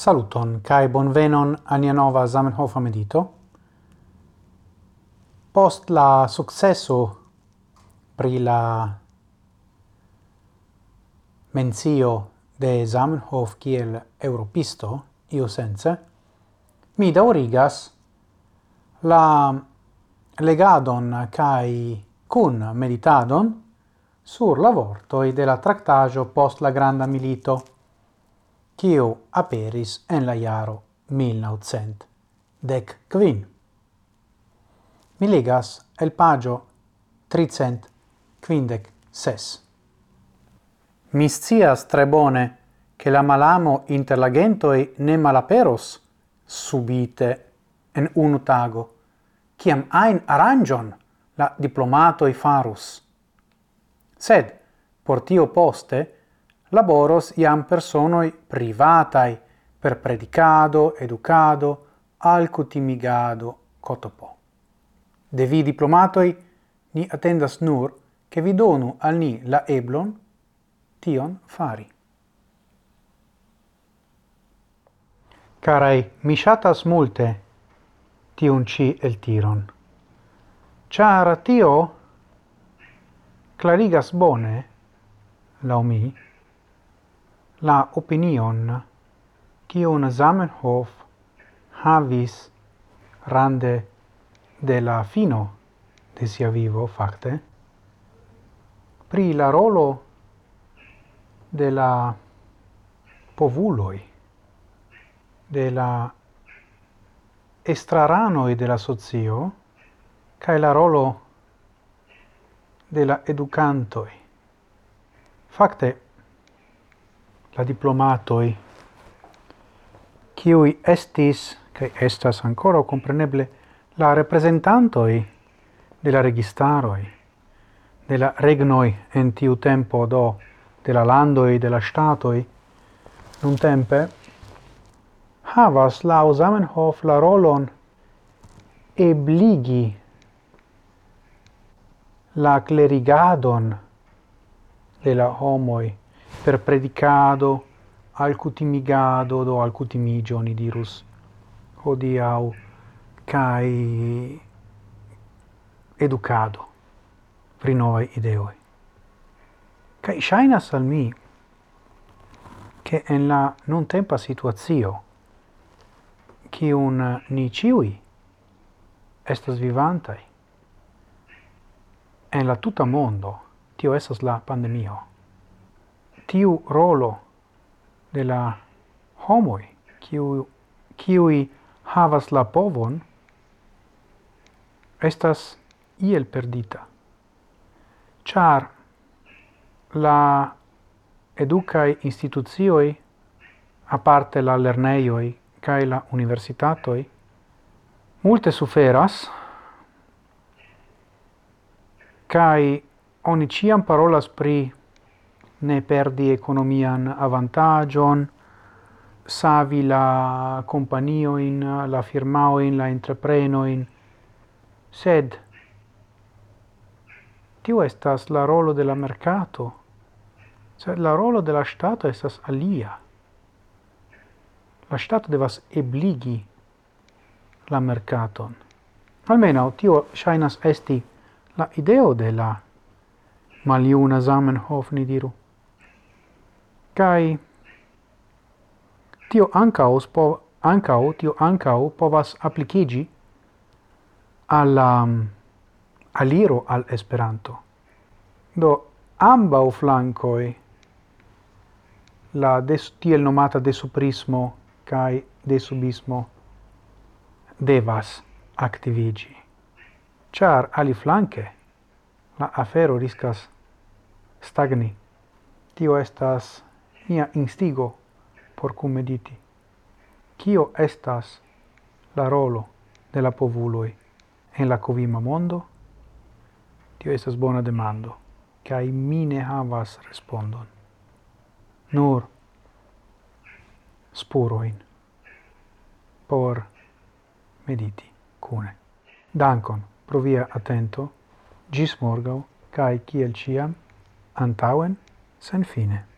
Saluton kai bonvenon al nia nova Zamenhof medito. Post la successo pri la mencio de Zamenhof kiel europisto io sense mi daurigas la legadon kai cun meditadon sur la vortoi de la tractajo post la granda milito kiu aperis en la jaro 1900 dec quin. Mi ligas el pagio 300 quindec ses. Mi scias tre bone che la malamo inter la gentoi ne malaperos subite en unu tago, ciam ein arangion la diplomatoi farus. Sed, por tio poste, laboros iam personoi privatai per predicado, educado, alcutimigado, cotopo. De vi diplomatoi ni attendas nur che vi donu al ni la eblon tion fari. Carai, mi shatas multe tiun ci el tiron. Char tio clarigas bone, lau mi, la opinion kiun Zamenhof havis rande de la fino de sia vivo facte pri la rolo de la povuloi de la estraranoi de la socio cae la rolo de la educantoi. facte la diplomatoi, qui estis, che estas ancora compreneble, la representantoi de la registaroi, de la regnoi en tiu tempo do, de la landoi, de la statoi, nun tempe, havas la Zamenhof la rolon ebligi la clerigadon de la homoi per predicado alcutimigado do alcutimigio ni dirus hodiau kai educado pri noi ideoi. Kai shaina al mi che en la non tempa situazio che un ni ciui estas vivantai en la tuta mondo tio esas la pandemio tiu rolo de la homoi, kiu kiui havas la povon estas iel perdita. Char la educai institucioi aparte la lerneioi kai la universitatoi multe suferas kai oni ciam parolas pri ne perdi economian avantagion, savi la companioin, la firmao in la entrepreno in sed tio estas la rolo de la mercato, sed la rolo de la stato estas alia. La stato devas ebligi la mercaton. Almeno tio shainas esti la ideo de la maliuna Zamenhof, ni diru kai tio ankaŭ po ankau tio ankaŭ povas applicigi al um, aliro al Esperanto. Do ambaŭ flankoi la des, tiel nomata desuprismo de desubismo devas activigi char ali flanke la afero riskas stagni. Tio estas mia instigo por cum mediti. Cio estas la rolo de la povuloi en la covima mondo? Tio estas bona demando, cae mi ne havas respondon. Nur spuroin por mediti cune. Dankon pro via attento, gis morgau, cae ciel ciam, antauen, sen fine.